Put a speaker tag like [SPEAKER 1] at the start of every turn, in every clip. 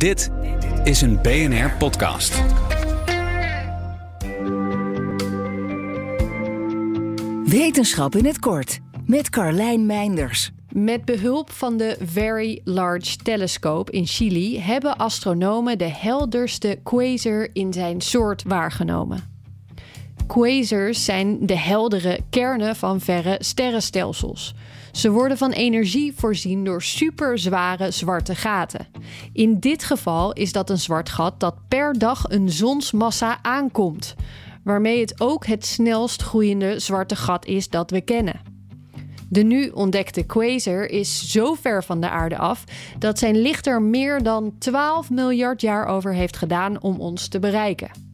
[SPEAKER 1] Dit is een BNR podcast.
[SPEAKER 2] Wetenschap in het kort met Carlijn Meinders.
[SPEAKER 3] Met behulp van de Very Large Telescope in Chili hebben astronomen de helderste quasar in zijn soort waargenomen. Quasars zijn de heldere kernen van verre sterrenstelsels. Ze worden van energie voorzien door superzware zwarte gaten. In dit geval is dat een zwart gat dat per dag een zonsmassa aankomt, waarmee het ook het snelst groeiende zwarte gat is dat we kennen. De nu ontdekte quasar is zo ver van de aarde af dat zijn licht er meer dan 12 miljard jaar over heeft gedaan om ons te bereiken.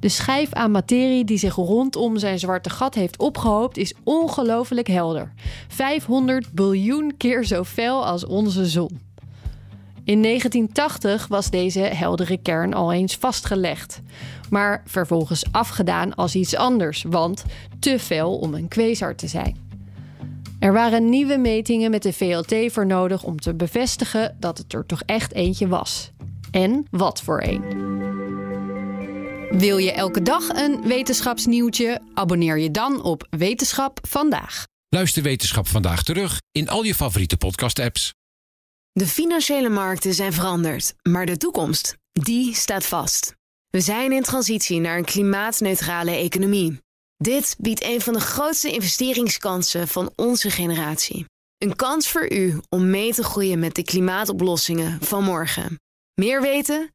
[SPEAKER 3] De schijf aan materie die zich rondom zijn zwarte gat heeft opgehoopt is ongelooflijk helder. 500 biljoen keer zo fel als onze zon. In 1980 was deze heldere kern al eens vastgelegd, maar vervolgens afgedaan als iets anders, want te fel om een quasar te zijn. Er waren nieuwe metingen met de VLT voor nodig om te bevestigen dat het er toch echt eentje was. En wat voor een. Wil je elke dag een wetenschapsnieuwtje? Abonneer je dan op Wetenschap vandaag.
[SPEAKER 4] Luister Wetenschap vandaag terug in al je favoriete podcast-apps.
[SPEAKER 5] De financiële markten zijn veranderd, maar de toekomst, die staat vast. We zijn in transitie naar een klimaatneutrale economie. Dit biedt een van de grootste investeringskansen van onze generatie. Een kans voor u om mee te groeien met de klimaatoplossingen van morgen. Meer weten?